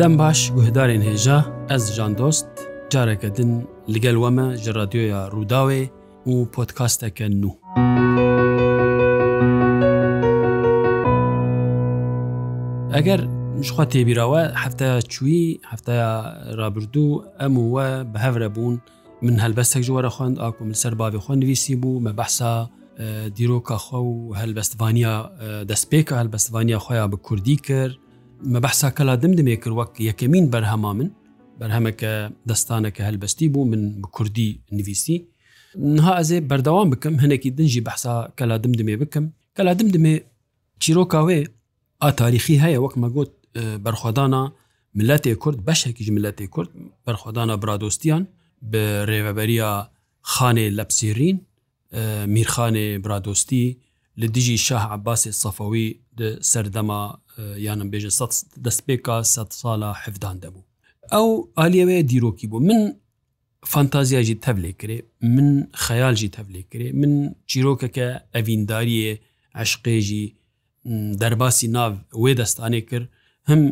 دەم باش گوهدارên هێژا ez jan dost careke din li gel we me ji radyoya Rûdawê û podkasteke nû. Eger jixwa têbîrawe hefteya çûî hefteya rabirdû em û we bi hevre bûn min helbestek ji were xwend a ku min ser bavê xwe nivîsî bû me behsa dîroka xwe û helbestvaniya destpêka helbestvaniya xweya bi Kurdî kir, مەبحسا کەلا دمدمێ کرد وەک یەکەمین بەرهەما من بەرهەمەکە دەستانەکە هەلبەستی بوو من بە کوردی نویسی نها ئەزێ بەردەوام بکەم هەنێکی دنجی بەحسا کەلا دمدمێ بکەم کەلا دمدمێ چیرۆکاوێ ئاتاریخی هەیە وەک مەگوت بەرخوادانە ملەتێ کورد بەشێکیش ملەتی کورد بەرخوادانە برادۆستیان بە ڕێوەبەریە خانێ لەپسیرین میرخانێ برادۆستی لە دژی شاه عباسی سەفەوی سەردەما یانم بێژە دەستپێکا سە ساڵە حفدان دەبوو ئەو ئالیەوەیە دیرۆکی بوو من فانتازیاژی تەبلێ کرێ من خەیالژی تەبلێ کرێ من چیرۆکەکە ئەڤینداریە عشقێژی دەرباسی ناو وێ دەستانێ کرد هەم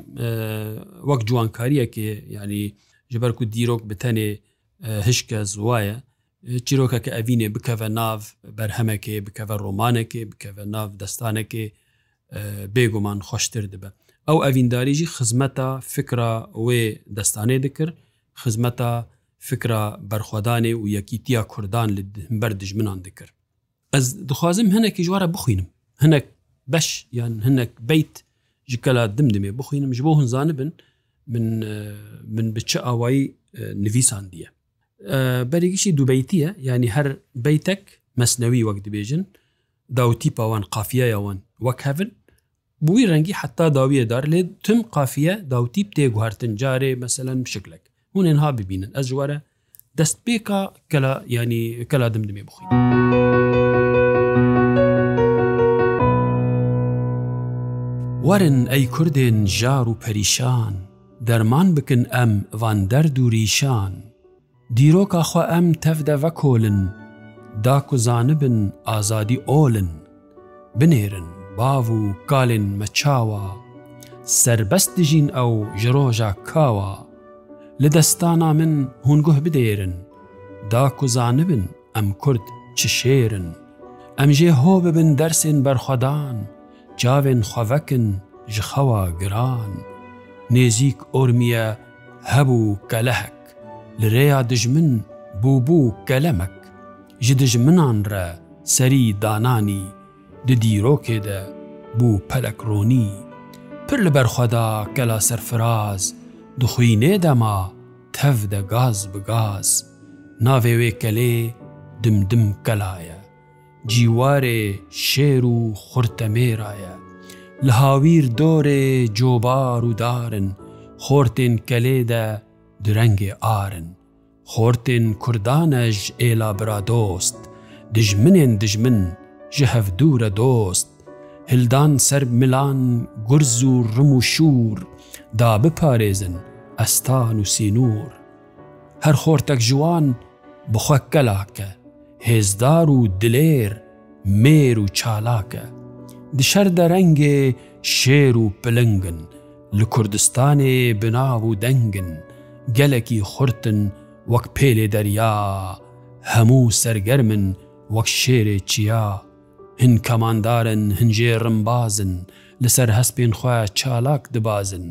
وەک جوانکاریەکێ ینی ژبەرکو دیرۆک بتەنێ هشکە زوایە چیرۆکەکە ئەڤینێ بکەوە ناو بەرهەمەکێ بکەوە ڕۆمانەکێ بکەوە ناو دەستانەکێ بێگومان خۆشتر دەبە ئەو ئەڤینداریژی خزمەتە فکرا وێ دەستانێ دەکرد خزمەتە فکرا بەرخوادانێ و یەکیتیا کوردان لە بەر دژمنان دەکرد ئەس دخوازم هەنێکی ژوارە بخوینم هەنێک بەش یان هەنێک بیت ژکەلا دم دمێ بخوینم ژ بۆ هەنزانە بن من من بچە ئاوایی نویسان دیە بەرێکیشی دووبیتیە ینی هەر بیتەک مەسنەوی وەک دەبێژن داوتی پاوان قافیە یاوان وەک هەون بووی ڕەنگی حتا داویەدار لێ تم قافە داوتی تێگوهارتن جارێ مەسەەن شکلێک هوێنها ببینن ئە جووارە دەست پێکە کەلا ینی کەلا دمدمێ بخۆین. وەرن ئەی کوردێن ژار و پەریشان دەرمان بکن ئەم وان دەرد و ریشان دیرۆکەخوا ئەم تەفدە وە کۆلن داکوزانە بن ئازادی ئۆلن بنێرن باو و گالین مەچاوە سربەست دژین ئەو ژرۆژە کاوە لە دەستانا من هونگوه بدێرن دا کوزانبن ئەم کورد چ شێرن ئەمژێ هۆ ببن دەرسێن بەرخەدان جاوێن خەڤەکن ji xewa giran nêzik ormiye hebû gelehek li rêya dijmin bûbû gelemek ji dijminan re serî dananî لە دیرۆکێدا بوو پەلەکڕۆنی پر لە بەرخوادا کە لە سەرفراز دخوینێدەما تەفدە گاز بگاز ناوێوێ کەلێ دمدم کەلایە جیوارێ شێر و خورتەمێرایە لە هاویر دۆرێ جۆبار و دارن خۆرتێن کەلێدە درەنگێ ئارن خۆرتێن کوردانەژ ئێلا برادۆست دژمنێن دژمن ji hevdûre dost Hildan ser milan gurz û rim û şûr da biparêzin estan û sînûr Her xortek ji wan bixwe gelake hêzdar û dilêr mêr û çalake Dişer de rengê şêr û pilingin li Kurdistanê binav û dengin gelekî xurtin wek pêlê derya hemû sergermin wek şêrê çiya هن کەماندارن هەنجێ ڕمبازن لەسەر هەسپێن خۆیان چالاک دبازن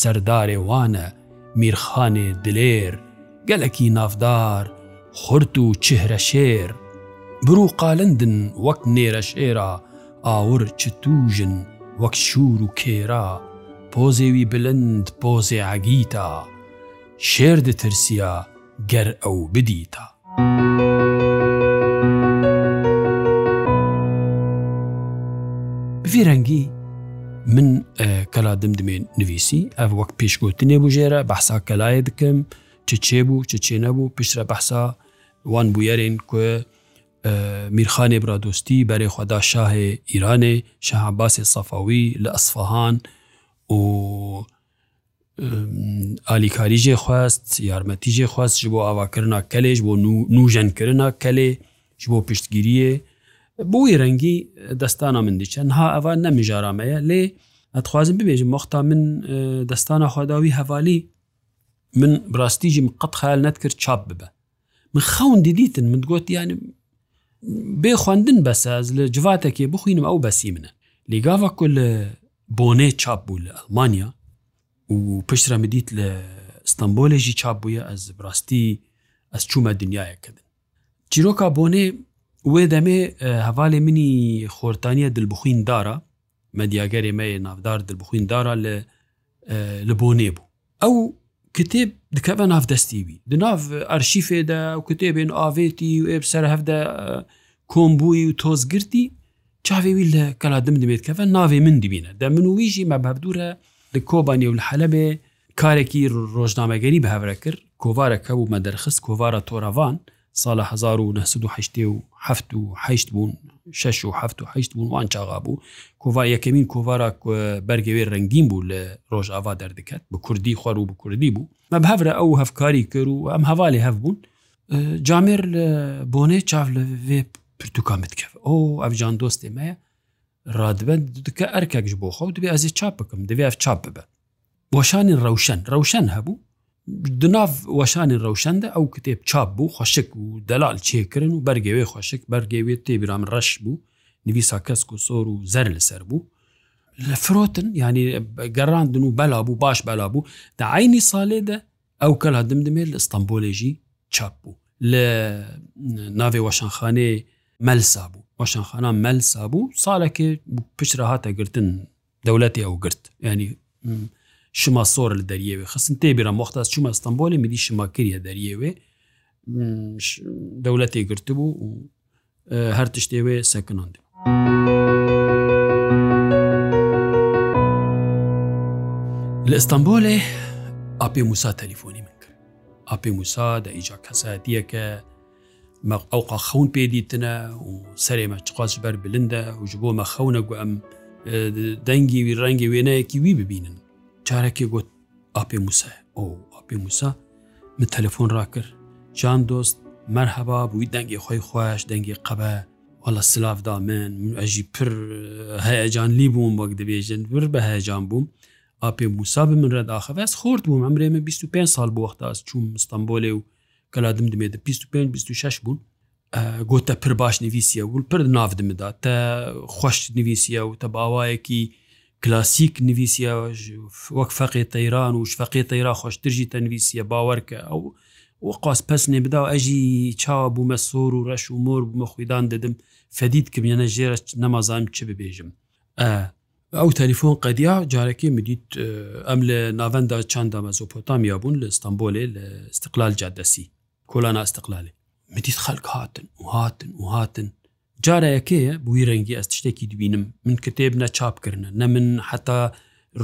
سەردارێ وانە میرخانێ دلێر گەلکی نافدار خورد و چهرە شێر برو قالندن وەک نێرە شێرا ئاور چ توژن وەک شور و کێرا پۆزێوی بلند پۆزێ عگیتا شێر دەترسیە گەر ئەو بدیتە. thank you ڤێرەنگی من کەلا دمدمێن نوویسی ئەف وەک پێشگوتنێ بژێرە بەحسا کەلایە دکەم چ چێبوو چ چێ نەبوو پیشرە بەحسا وان بویەرێن کو میرخانێ برادۆستی بەرێ خدا شاهێ ئیرانێ شەهاباسێ سەفاوی لە ئەسفەهان و ئالیکاریژێ خواست یارمەتیژێ خواست بۆ ئاواکردنا کەلێش بۆ نوژەنکردنا کەلێ بۆ پشتگیریە بۆی ڕەنگی دەستانە من دیچە ها ئەوە نەمیژارامەیە لێ ئەتخوازم ببێژم مختا من دەستانە خواداوی هەوالی من براستیژیم قەت خیال نەتکرد چاپ ببە من خەون دیدیتن من گوت یانی بێ خواندن بەساز لە جواتێکی بخوینم ئەو بەسی منە لیگاوە کل بۆنێ چاپ بوو لە ئەلمانیا و پشترە مدیت لە ئستمبولێژی چاپ بووە ئەس براستی ئەس چوومە دنیاەکەدن چیرۆکا بۆنێ وێ دەمێ هەواڵێ منی خۆرتانیە دلبخوین دارا مەدیاگەری مەیە نافدار دلبخوین دارا لە لە بۆ نێبوو ئەو کتێب دکەە نافدەستیوی دناف ئەرشیفێدا و کتێبێن ئاوێتی و ئێب سەر هەفدە کۆمبووی و تۆزگرتی چاوێوی لە کەلادم دەبێت کەفە ناوێ من دیبینە دە من ویژی مەبەبدورە لە کۆبانیە و لە حەلبێ کارێکی ڕۆژنامەگەری بەهەورە کرد کۆوارە کە بوو مەدەرخست کۆوارە تۆراوان ساڵە 1970 و هەشت بوون 6 و هەشت بوون وان چاغا بوو کۆڤار یەکەمین کۆڤارە بەرگەوێ ڕنگین بوو لە ڕۆژاوا دەردەکەت بە کوردی خوار و بە کوردی بوو مەب هەورە ئەو هەفکاری کرد و ئەم هەواڵی هەف بوون جامێر لە بۆنێ چاف لە وێ پرتوکامتکەف ئەو ئەفجان دۆستێ مەیە ڕادبند دکە ئەرکێکش بۆ خەوت دەبێ ئەزی چاپ بکەم دەبێ ئەف چاپ ببە بۆشانی ڕەوشەن ڕەوشەن هەبوو دناو وەشانی ڕەوشەندە ئەو کتێب چاپ بوو خۆشک و دەلال چێکردن و بەرگەوێ خۆشک بەرگەوێت تێبیرام ڕەش بوو نویسا کەسک و سۆر و زەر لەسەر بوو لە فرۆتن ینی گەڕاندن و بەلا بوو باش بەلا بوو داعینی ساڵێدا ئەو کەلا دمدمێت لە ئستانبولێژی چاپ بوو لە ناوێ وەشانخانێ مەلسا بوو وەشانخانە مەلسا بوو ساڵێکی پشرا هاتە گرتن دەولەتی ئەو گرت ینی شما سۆر لە دەریەوێ خستن تێبیرە مختاز چومە ئەستەمبۆلی میدی شماکریە دەریەوێ دەولەتی گرتبوو و هەر تشتێوێ سەکنند. لە ئەستەمبۆلێ ئاپی موسا تەلیفۆنی من کرد ئاپی موسا دە ئیجا کەساتیە کە ئەوقا خەون پێدیتنە و سەرێمە چقاش بەر بلندە و ژ بۆمە خەونە گو ئەم دەنگی وی ڕەنگی وێنەیەکی وی ببینن جارێکی گوت ئاپی موسە ئەو ئاپی موسا من تەلەفۆن ڕاکرد جان دۆست مەرهەبا بووی دەنگی خۆی خۆش دەنگی قەبە وەڵە سلافدا من من ئەژی پر هەیەجان لی بووم وەک دەبێژن بر بە هەیەجان بووم ئاپی موسا بە من ڕێداخەس خۆرد بووم ئەمرێمە 25 سال بۆختاس چوم مستمبولێ و کەلادم دمێت 25 26 بوون گۆتە پر باش نویسیە و پر ناف دمدا تە خوش نویسیە و تە باوایەکی کلاسیک نویسیەوە وەک فەقی تەیران و شفەقی تەیرا خۆشترژی تەنویسیە باوەرکە ئەو وە قاس پەس نێبدا ئەژی چاوە بوومە سۆر و ڕەش و مۆر بوومە خۆیدان دەدم فەدید کەم یەنە ژێرە نەمازانم چ ببێژم ئەو تەلیفۆن قەدیا جارێکی مدیت ئەم لە ناوەندا چنددا مەزۆپۆتامیا بوون لە ئستانبولێ لە استقلال جادەسی کۆلانا استقلالێ مدیت خەلک هاتن و هاتن و هاتن جارەکەیە بووی ڕەنگی ئەس شتێکی دوبینم من کتێب نە چاپکردە نە من حتا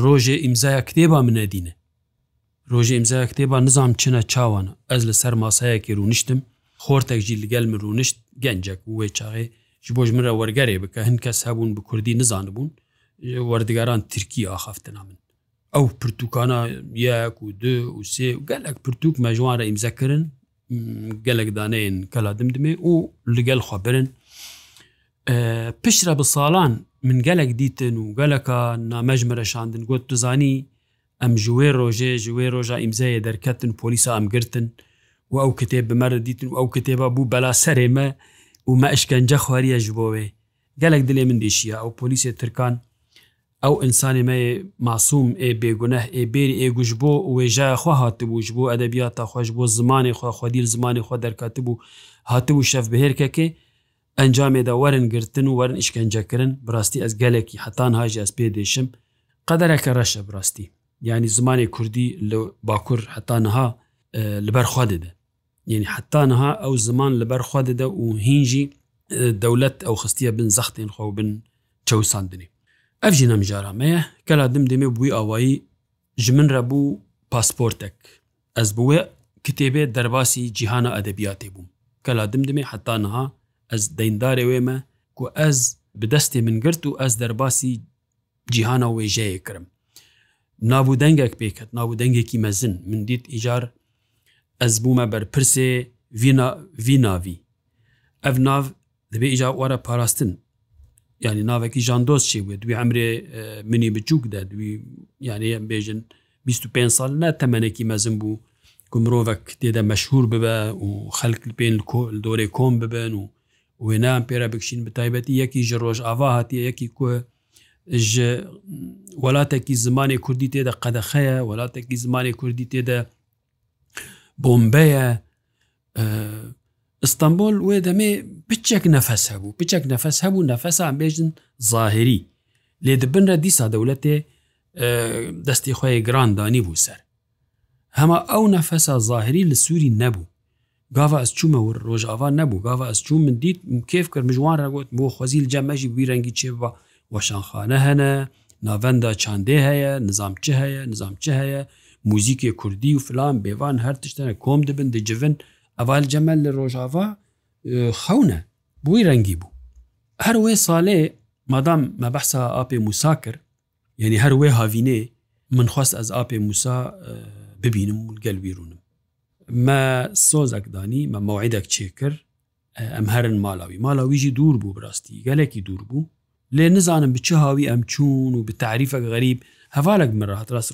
ڕۆژێ ئیمزایە کتێبا منەدینە ڕۆژێ ئیمزای کتێبا نزانام چنە چاوانە ئەس لە سەر ماسایەکی ڕوونشتم خۆرتەکژی لەگەل من ڕوونشت گەنجێک وێ چاغێ ji بۆژ مرە وەرگەرێ بکە هەند کەس هەبوون بە کوردی نزانە بوون وەردگاران ترکی ئاخافتنا من ئەو پرتوکانە یەک و دو و سێ و گەلک پرتوک مەژوانە ئیمزەکردن gelek daneyên kela dimdimê û li gel xwabirin پشرە بە ساڵان من گەلک دیتن و گەلەکە نامەژمەرەشاندن گوت دزانی ئەم ژوێ ڕۆژێ ژوێ ڕۆژە ئیمزایە دەرکەتن پۆلیسا ئەمگرتن و ئەو کتێب بمەرە دیتن و ئەو کتێبە بوو بەلا سەرێمە ومە ئەشکەنجە خواریە ژ بۆوێ گەلک دلێ من دیشیە ئەو پۆلیسێ ترکان ئەو ئینسانی مە ماسووم ئێ بێگونەه ئێ بێری ئێگوش بۆ وێژای خوا هاتبووش بۆ ئەدەبیاتە خۆش بۆ زمانی خوا خودیل زمانی خۆ دەرکات بوو هاتبوو شەف بهێرکەکەی ئەنجامێدا وەرن گرتن و وەرن ئیشکەنجەکردن بڕاستی ئەس گەلێکی هەتان هاژ ئەس پێ دێشم قەدەرەکە ڕەشە بڕاستی ینی زمانی کوردی لە باکوور هەتانەها لەبەرخوا دەدە یعنی حتانەها ئەو زمان لەبەرخوا دەدە و هینجی دەولەت ئەو خستیە بن زەختێن خۆ بن چەساندنی ئەفژی نەمجارامەیە کەلا دم دەمێ بووی ئاوایی ژ منرە بوو پاسپۆرتێک ئەس بووە کتێبێ دەرباسی جیهانە ئەدەبیاتێ بووم کەلا دم دەمێ حتانەها ئەس دەیندارێ وێمە کو ئەس بدەستێ من گرت و ئەس دەرباسی جیهانە وێژەیە کرم نابوو دەنگێک پێکەت نابوو دەنگێکی مەزن من دیت ئیجار ئەس بوومە بەرپرسێ ڤناوی ئەف ناو دەبێ ئیجا وەرە پاراستن ینی ناوێکی ژاندۆز چی بێت دوی ئەمرێ منی بچووک دە دوی یانەیە بێژن 25 سال نە تەمەەنێکی مەزم بوو کو مرۆڤک تێدە مەشهور ببە و خەلک پێین دۆرێ کۆم ببن و وێنام پێرە بکشین بە تایبەتی یەکی ژە ڕۆژ ئاوا هاتی یەکی کوە ji وڵاتێکی زمانی کوردی تێدا قەدەخەیە وڵاتێکی زمانی کوردی تێدا بۆمبەیە ئستانبول وێ دەمێ بچێک نەفەس هەبوو بچێک نەفەس هەبوو نەفەسان بێژن ظاهری لێ دبنرە دیسا دەولەتێ دەستی خۆی گراندانی بوو سەر هەمە ئەو نەفەسە ظاهری لە سووری نەبوو گاوا ئەس چوومەور ڕۆژاوا نەبوو گاوا ئەس چوو من دیت کێف کرد مژوان ڕگوت بۆ خۆزیل جەمەژی بیرەنگی چێ بە وەشانخانە هەنە ناڤەندا چاندێ هەیە نظام چه هەیە نظام چه هەیە موزیکی کوردی و فلان بێوان هەر تشتەنە کۆم دەبن دەجیڤن ئەوال جەمەل لە ڕۆژاوا خەونە بووی رەنگی بوو هەر وێ ساڵێ مادام مەبحسا ئاپێ موسا کرد یعنی هەر وێ هاوینێ من خواست ئەس ئاپێ موسا ببینم گەلویرونم مە سۆزێک دانی مە ماوعدێک چێکرد ئەم هەرن ماڵاوی ماڵاویژی دوور بوو بڕاستی گەلێکی دوور بوو لێ نزانم بچه هاوی ئەم چوون و بتعریفە غەریب هەوالێک مرات ڕاست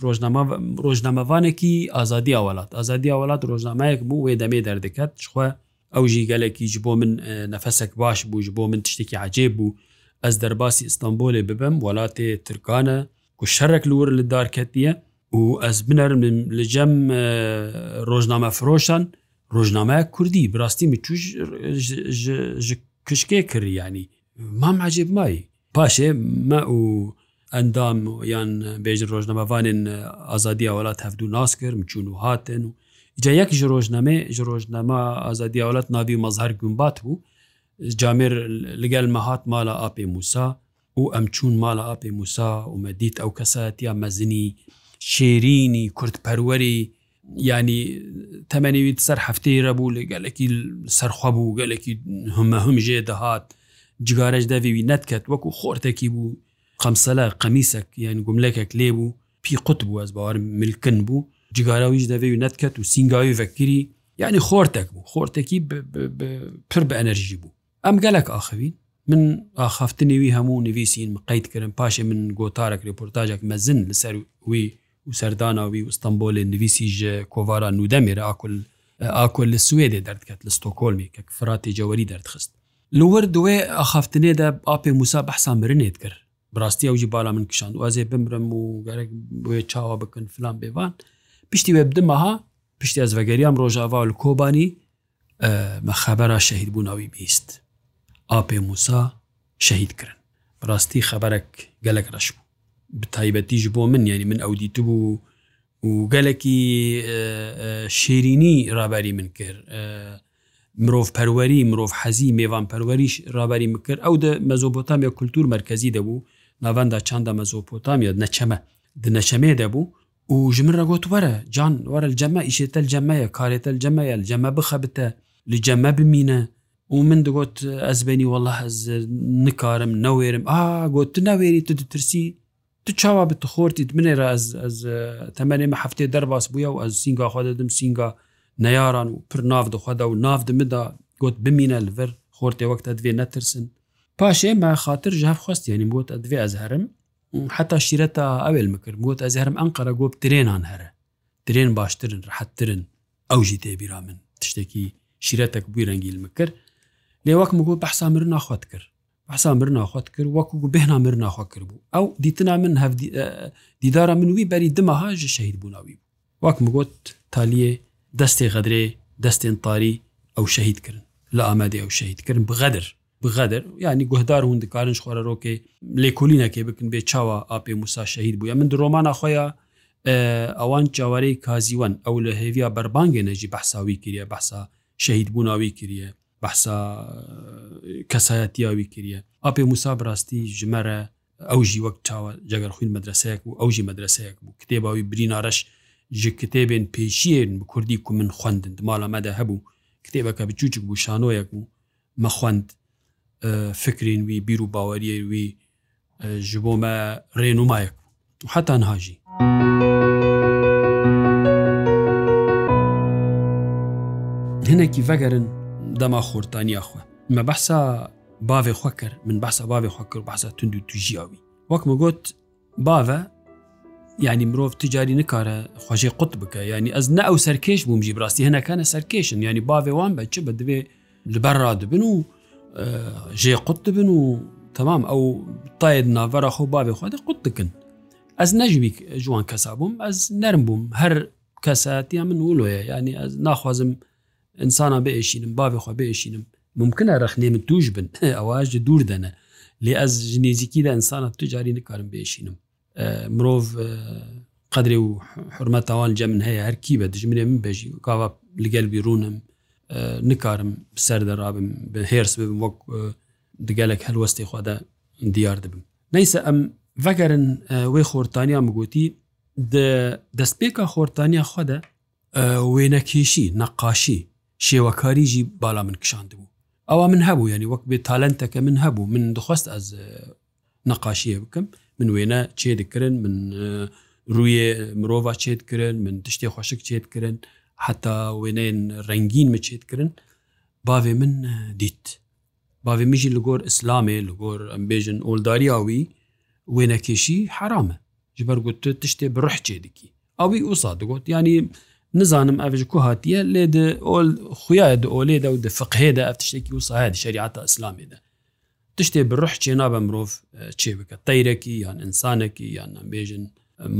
ڕۆژنامەوانێکی ئازادی وڵات ئازادی وڵات ڕۆژنامەیەک بوو وێ دەمێ دەردەکەت شخوا ئەوژی گەلێکیش بۆ من نەفەسێک باش بوو بۆ من تشتێکی عجێب بوو ئەس دەرباسی ئستانبولێ ببم وڵاتێ ترکانە و شەرێک لور لە دارکەتیە و ez binêrim li cem rojname firoşan rojname Kurdî birastî mi çû ji kişkê kir yanî mam hecib mayî paşê me û endam yan bêjin rojnamevanên azadiya welat hevdû nas kirim çûn û hatin û ca yek ji rojname ji rojnema azadiya welat navî mezher gumbat bû camir li gel me hat mala apê Musa û em çûn mala apê Musa û me dît ew kesetiya mezinî شێرینی کورتپەروەری ینی تەمەنیویت سەر هەفتەی ڕەبوو لە گەلکی سەرخوا بوو گەلکی هەمە هەمژێ دەهات جگارش دەویوی نەتکەت وەکو خۆرتێکی بوو خەمسەلە قەمیسەك یان گوملەکێک لێ بوو پی قوت بوو ئەس باوار ملکن بوو جگارەویش دەوێوی نەتکەت و سینگاوی ڤکری یعنی خۆرتێک بوو خۆرتێکی پر بە ئەنەرژی بوو ئەم گەلک ئاخەوین من ئاخافتنیوی هەموو نویسین مقیت کردم پاشێ من گۆتارێک ریپۆرتاژێک مەزن لەسەر وی و سەرداناوی ئوستمبولێ نوویسیژە کۆوارە نودەمێرە ئاکل ئاکل لە سوێدێ دەردکات لە ستۆکۆلمی کە فراتی جەوەری دەردخست لەوەەر دوێ ئاخافتنێدا ئاپێ موسا بەحسا مرنێت کرد ڕاستی ئەوجی بالا من کشان وازێ بمرم و گەرەک بێ چاوە بکن فلان بێوان پشتی وێ بدمەها پشتی ئەس بەگەریام ڕۆژاواول کۆبانی مەخەبەرە شەهید بووناوی بیست ئاپێ موسا شەهید کردن ڕاستی خەبەرەك گەلک ڕەش بوو تایبەتیش بۆ من یعنی من ئەو دیت بوو و گەلێکی شیرینی ڕاباری من کرد مرۆڤ پەروەری مرۆڤ حەزی میێوان پەروەریش ڕاباری مکرد ئەو دە مەزۆپۆتامیا کولتور مرکزی دەبوو ناواندا چنددە مەزۆپۆتامیا نەچەمە دنەچەمێ دەبوو و ژمن ڕگوت وەرە جان وەرە جەمە ئیشێتە جەمەیە کارێتە جەمەیە جەمە بخەبتە لە جەمە بمینە و من دەگوت ئەزبێنی وەله نکارم نەوێرم ئا گوت نەوێری تو دەترسی تو چاوا بتخۆرتیت منێرە تەمەێمە هەفتێ دەرباس بووە و ئەز سینگاخوا دەدم سینگا نەیاران و پر ناف دخوادا و ناف دمدا گوت بمینە لەڤەر خۆرتێ وەکتە دوێ نەترسن پاش ئێمە خاطر ژاف خواست یعنی بۆت دوێ ئەز هەرم حتا شیرەتە ئەوێل مکرد بۆت ئەز هەرم ئەنقەرە گۆب ترێنان هەرە ترێن باشترن ڕحتترن ئەو ژی تێبیرا من تشتێکی شیرەتێک بووی ڕەنگیل مکرد لێ وەک مگو بەحسامر ناخوات کرد عسا مر ناخوات کرد وەکو بهنا مر ناخوا کرد بوو ئەو دیتنا من هەف دیدارە من وی بەری دمەها ji شەید بووناوی بوو وەک مگوت تالیە دەستێ غەدرێ دەستێن تاری ئەو شەهیدکردن لە ئامادە ئەو شەهیدکردن بغەدر بغەدر ینی گوهدار هون دکارن خۆرەۆکێ لێکۆلینەکێ بکن بێ چاوە ئاپێ موسا شەهید بووە من درۆمانە خۆیان ئەوان چاوارەی کازیوان ئەو لە هێویا بەربانگە نەژی بەحساوی کریە بەسا شەهید بووناوی کریە بەسا کەسایەتیاوی کردە ئاپێ موسا بڕاستی ژمەرە ئەوژی وەک چاوە جگەر خوین مەدرسەیەک و ئەوژی مەدرسەیەک بوو کتێباوی برینارەش ji کتێبێن پێشیێن بە کوردی کو من خوندن ماڵە مەدە هەبوو کتێبەکە بچوچک بوو شانۆیەک بوو مەخواند فکرین وی بیر و باوەریە وی ji بۆ me rênûmayek tu hetan hajî. Hinekî vegerin دەما خورتانیاخوا مە بەسا باێ خوا کرد من بەسا باێ خوا کرد بەسا تونند و توژیاوی وەکمە گوت باە ینی مرۆڤ تجاری نکارە خۆشی قوت بکە ینی ئەس نە ئەو سەرکەش بوومژی براستی هەنەکانە سەرکێشن ینی باێوان بە چ بە دەبێ لەبەر رادبن و ژێ قوت دەبن و تەمام ئەو تاید ناڤەرە خۆ باێ خوا قوت دکن ئەس نەژوی جوان کەسا بووم ئەس نەرم بووم هەر کەساتیان من ولۆیە ینی ئەس ناخوازم ئینسانە بێشینم باێخوا بێشینم ممکنە رەخنێ من توش بن ئەواژ دوور دەنە لێ ئەس ژنێزییکیدا ئەسانە توجاری نکارم بێشینم مرۆڤ قدرێ و حرمەتاوان جەمن هەیە هەرکی بە دژمنێ من بێژی کاوا لەگەل بیرونم نکارم سەر دەڕابم بە هێرس بم وەک دگەلک هەلوەستی خوادا دیار دەبم نەیسە ئەم ڤگەرن وێ خۆرتانیا مگوتی دەستپێکە خۆرتانیا خودە وێنەکیشی نەقاشی شێوەکاریژی بالا من کشاندبوو ئەوە من هەبوو ینی وەک بێ تالەنتەکە من هەبوو من دخواست ئەس نەقاشیە بکەم من وێنە چێ دکردن من ڕویێ مرۆڤ چێتکردن من تشتێ خۆشک چێتکردن حتا وێنەیەن ڕنگین مچێتکردن باوێ من دیت باوێ میژی لەگۆر ئسلامێ لەگۆر ئەمبێژن ئۆلداریاوی وێنەکێشی حرامە ji ber got tu tiştê bi rih çêdikî Awî ûsa digot yanî نزانم ئەش کو هاتیە لێ ئۆل خویە د ئۆلێدا و د فقهێدا ئەف تشتێکی و ساهد شریعتا ئسلامێدا تشتێ بڕح چێنا بە مرۆڤ چێ بکە تەیرەکی یان ئینسانێکی یان نبێژن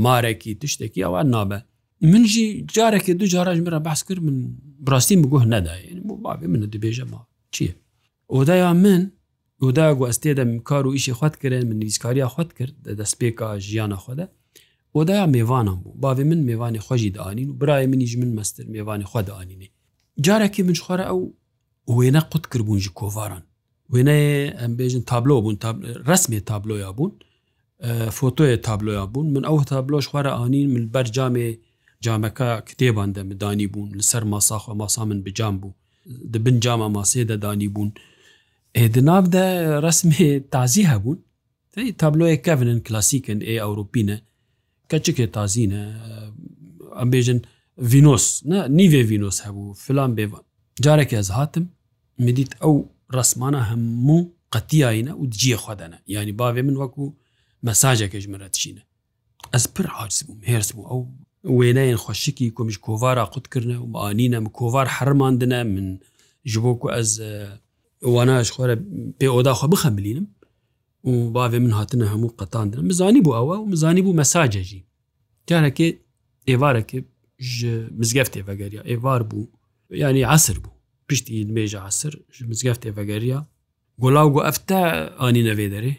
مارێکی تشتێکی ئەوان نابە منجی جارێکی دو جاراژ مرە بەس کرد من براستیم بگوه نەداە بابێ منە دەبێژە ما چییە؟ ئۆدایا من ئۆدا گو ئەستێدا کار و ئیشی خوت کرێن من نویسکاریا خوت کرد دەست پێکا ژیانە خۆدا وەدایا میێوانم بوو باێ من میێوانی خۆشی داانین و برای منیش من مەستر میێوانی خۆ داانینێ جارێکی من خوارە ئەو وێنە قوت کردبوون ژ کۆواران وێنێ ئەم بێژن تابلۆ بوون ڕسمێ تابلۆیا بوون فۆتۆیە تابلۆیا بوون من ئەو تابلۆش خوارە ئاین من بەرجامێ جامەکە کتێبان دەمدانی بوون لەسەر ماساخۆ ماسا من بجام بوو دبن جامە ماسێ دەدانی بوون ئێدنابدە ڕسمێ تازی هەبوون تابلۆیە کەڤنن کلاسیکن ئێ ئەوروپینە کەچکێ تازینە ئەم بێژن ڤینۆس نیێ ڤینۆس هەبوو فلان بێوان جارێکی ئەز هاتم میدیت ئەو ڕسمانە هەموو قەتیایە و جیە خوادەە ینی باێ من وەکو مەساجێکش مرەتشینە ئەس پر حاجز بووم هێرس بوو ئەو وێنەیەن خۆشکی کۆمیش کۆوارا قوتکردە و ئاینە کۆوار هەرماندنە من ji بۆ ku ez wanaش xware pêoda xwe bixembilînim و باێ من هاتنە هەموو قەتاندن مزانی بوو ئەوە و مزانی بوو مەساجەژی جارەکە ئێوارەکە مزگەفتێ بەگەریا ئێوار بوو ینی عسر بوو پشتی مێژە عسر مزگەفتێ بەگەریا گۆلااو گو ئەفتە ئانی نەوێ دەرێ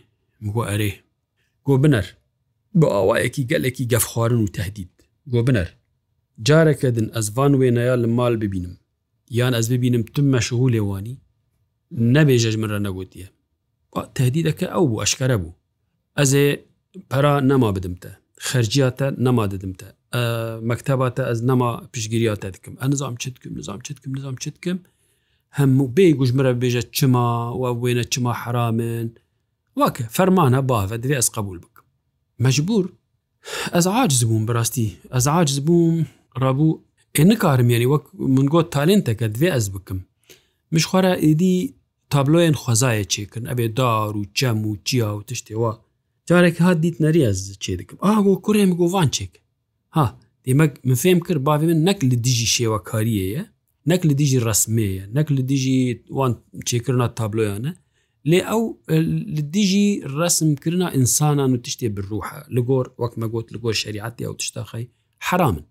گۆ ئەرێ گۆ بنەر بۆ ئاوایەکی گەلێکی گەف خوارن و تهدید گۆ بنەر جارەکەدن ئەزوان وێنەیە لە مال ببینم یان ئەس ببینم تم مەشهول لێوانی نەبێژەژ منرە نەگوتیە تهدیدەکە ئەو بوو ئەشکەرە بوو ئەزێ پەرا نەما بدمتە خەرجیاتە نەما دەدمتە مەکتتەباتە ئەس نەما پشگیریاتە دکم ئەنزام چتکم نظام چتکم نظام چتکم هەموو بێ گوژمرە بێژە چما و وێنە چما حرامن واکە فەرمانە باە درێ ئەس قبول بکەم مەجبور ئەس عاجز بووم بڕاستی ئەس عاجز بووم ڕبوو ئێ نکارم یانی وەک منگۆ تالێنتەکە دوێ ئەس بکەم مشخوارە ئیدی تابلۆیان خۆزایە چێکن ئەبێ دار و جەم و جیا و تشتێەوە جارێک هات دیت نەریاز چێ دەکەم ئاگۆ کوڕێم گۆڤان چێک ها دیمەک من فێم کرد باوی من نەک لە دیژی شێوەکاریەیە نەک لە دیژی ڕسمەیە نەک لە دیژی وان چێکردنا تابلۆیانە لێ ئەو دیژی ڕسمکردنا ئینسانان و تشتێ بڕوحە لە گۆر وەک مەگوت لە گۆر شریعتی ئەو تشتاخی حرامن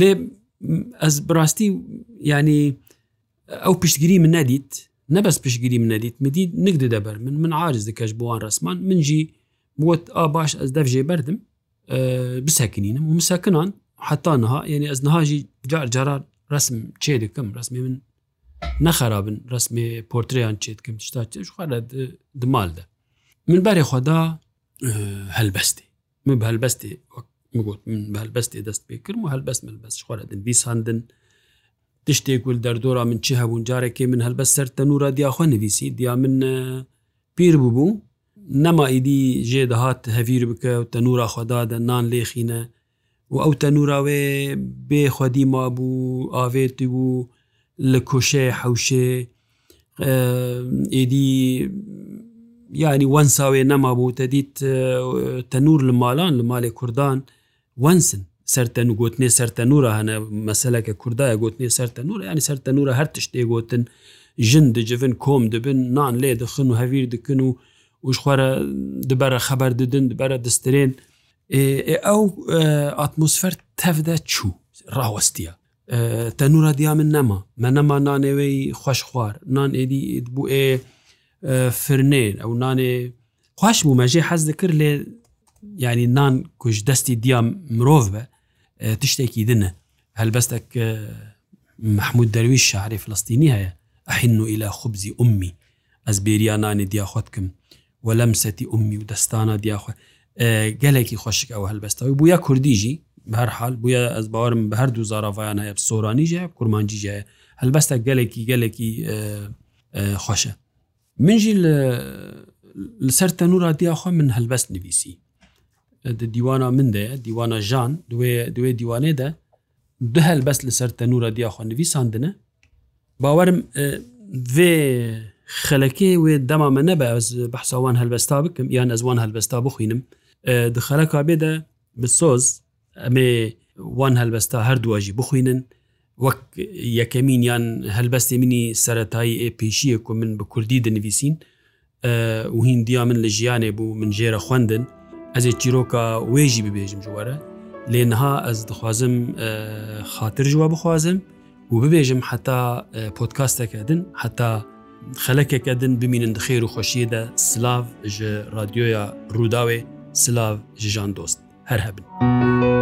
لێ ئەس بڕاستی ینی ئەو پشتگیری من نەدیت نەبەست پشگیری منەدیت مدی نک دەبەر من من عارز دەکەش بۆوان ڕسمان منجی بوت ئا باش ئەس دەفژێ بەردم بسەکنینم و مسەکنان حتا نها یعنی ئەس نهاژی جار جاران ڕسم چێ دەکەم ڕسمی من نەخرابن ڕسمی پۆرتیان چێ دکەم شتا خوارە دمالدا من بەرێ خدا هەلبەستی من بە هەلبەستی وەک مگوت من بە هەلبەستی دەست پێ کردم و هەلبەست مەلبەست خوارە دیساندن تشتێک ول دەردۆرا من چی هەبوون جارێکی من هەلبە سەر تەنورە دیاخوا نویسی دیا من پیر ببوو نەمایدی ژێ دەهات هەویر بکە و تەنورا خوددادە نان لێخینە و ئەو تەنوراوێ بێ خودی ما بوو ئاوێتی بوو لە کۆشێ حوشێ ئیدی یعنی وەنساوێ نەما بوو تەدیت تەنور لە مالان لە مالێ کوردان وەنسن سەرتەن و گوتنێ سەرتەنورە هەنە مەسلەکە کوردایە گوتنێ سەرتەنورە ینی سەرتەنورە هەر تشتێ گوتن ژن دجبن کۆم دەبن نان لێ دخن و هەویر دکن و وشخوارە دبەرە خەبەر ددن دبەرە دەسترێن ئەو ئاتمۆسفەر تەفدە چوو ڕاوەستیە تەنورە دیا من نەما مە نەما نانێوەی خوۆش خوار نان ئێدی بوو ئێ فرنێن ئەو نانێ خوش بوو مەژێ حەز دەکرد لێ ینی نان کوش دەستی دیا مرۆڤ بە تشتێکی دنە هەلبەستێک مححمود دەروی شاری فلستینی هەیە ئەحن و ئیلا خوبزی عمی ئەس بێریانانی دیاخوتکم وە لەم سەتی عمی و دەستانە دیاخوا گەلێکی خۆشک ئەوە هەلبەستەوەی بووە کوردیژی بەر حال بووە ئەس باوارم بە هەردوو زارافایان هەیە سۆرانیژە کورمانجیژەیە هەلبەستە گەلێکی گەلێکی خۆشە منژی لەسەر تەنورا دیاخوا من هەلبەست نویسی دیوانە من دەیە دیوانە ژان دوێ دوێ دیوانێدا دو هەل بەس لەسەر تەنورە دیاخواندوی ساندنە باوەرم vê xelekê wê dema me nebe ez behsa wan helbesta bikim yan ez wan helbesta bixwînim di xeleka bê de bi soz em ê wan helbesta her duwa jî bixwînin wek yekemîn yan helbestê minî seretayî ê pêşiyê ku min bi Kurdî dinivîsîn û hîn diya min li jiyanê bû min jêre xwendin ez ê çîroka wê jî bibêjim ji were lê niha ez dixwazim xatir ji we bixwazim û bibêjim heta podkasteke din heta xelekeke din bimînin dixêr û xweşiyê de silav ji radyoya Rûdawê silav ji jan dost her hebin.